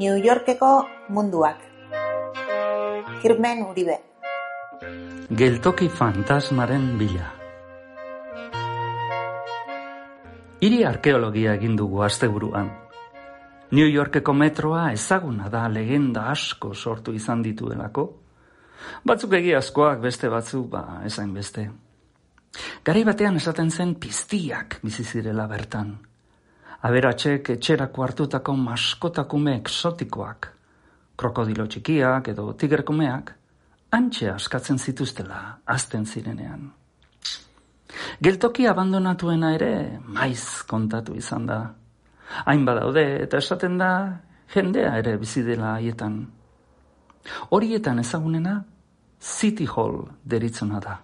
New Yorkeko munduak. Kirmen Uribe. Geltoki fantasmaren bila. Hiri arkeologia egin dugu asteburuan. New Yorkeko metroa ezaguna da legenda asko sortu izan dituelako. Batzuk egiazkoak beste batzuk, ba, esain beste. Gari batean esaten zen piztiak bizi zirela bertan. Aberatxek etxerako hartutako maskotakume eksotikoak, krokodilo txikiak edo tigerkumeak, antxe askatzen zituztela azten zirenean. Geltoki abandonatuena ere maiz kontatu izan da. Hain badaude eta esaten da jendea ere bizi dela haietan. Horietan ezagunena City Hall deritzona da.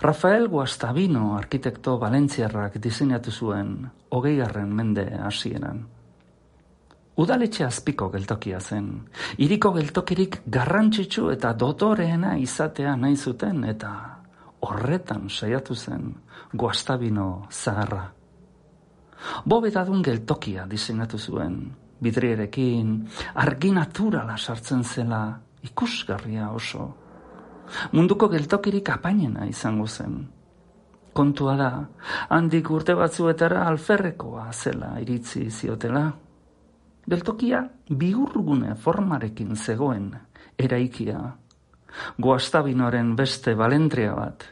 Rafael Guastavino arkitekto valentziarrak diseinatu zuen hogeigarren mende hasieran. Udaletxe azpiko geltokia zen. Iriko geltokirik garrantzitsu eta dotoreena izatea nahi zuten eta horretan saiatu zen Guastavino zaharra. Bobedadun geltokia diseinatu zuen, bidrierekin, argi naturala sartzen zela, ikusgarria oso. Munduko geltokirik apainena izango zen. Kontua da, handik urte batzuetara alferrekoa zela iritzi ziotela. Geltokia bihurgune formarekin zegoen eraikia. Guastabinoaren beste balentria bat.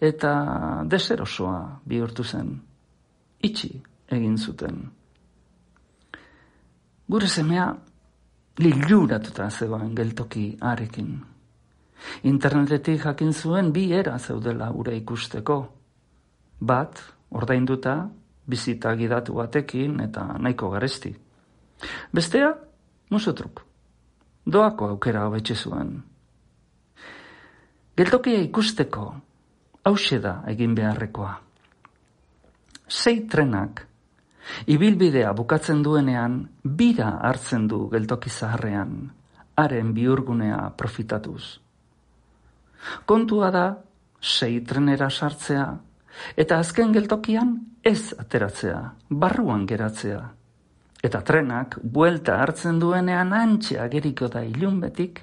Eta deserosoa bihurtu zen. Itxi egin zuten. Gure semea liluratuta zegoen geltoki arekin. Internetetik jakin zuen bi era zeudela ura ikusteko. Bat, ordainduta, bizita gidatu batekin eta nahiko garesti. Bestea, musutruk. Doako aukera hobetxe zuen. Geltokia ikusteko, hause da egin beharrekoa. Sei trenak, ibilbidea bukatzen duenean, bira hartzen du geltoki zaharrean, haren biurgunea profitatuz. Kontua da, sei trenera sartzea, eta azken geltokian ez ateratzea, barruan geratzea. Eta trenak, buelta hartzen duenean antxea geriko da ilunbetik,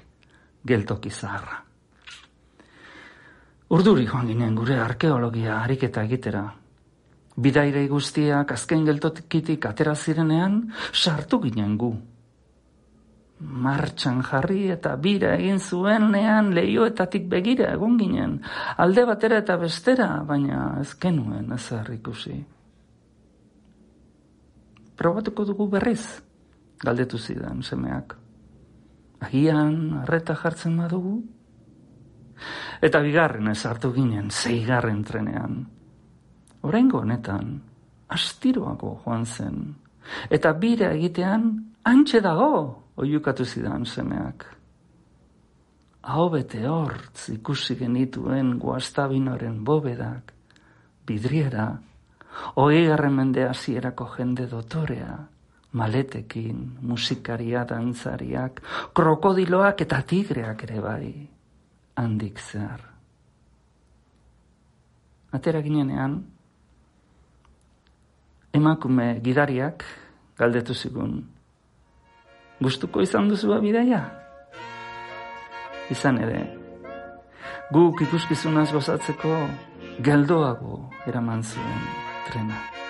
geltoki zaharra. Urduri joan ginen gure arkeologia ariketa egitera. Bidaire guztiak azken geltokitik atera zirenean, sartu ginen gu. Martxan jarri eta bira egin zuenean lehioetatik begira egon ginen, alde batera eta bestera, baina ez genuen ezer ikusi. Probatuko dugu berriz, galdetu zidan semeak. Agian, arreta jartzen badugu? Eta bigarren ez hartu ginen, zeigarren trenean. Horengo honetan, astiroago joan zen. Eta bira egitean, antxe dago, oiukatu zidan semeak. Hau bete hortz ikusi genituen guastabinoren bobedak, bidriera, garren mende hasierako jende dotorea, maletekin, musikaria, dantzariak, krokodiloak eta tigreak ere bai handik zehar. Atera ginenean, emakume gidariak galdetu zigun. Gustuko izan duzu bidaia? Izan ere, guk ikuskizunaz gozatzeko geldoago eraman zuen trena.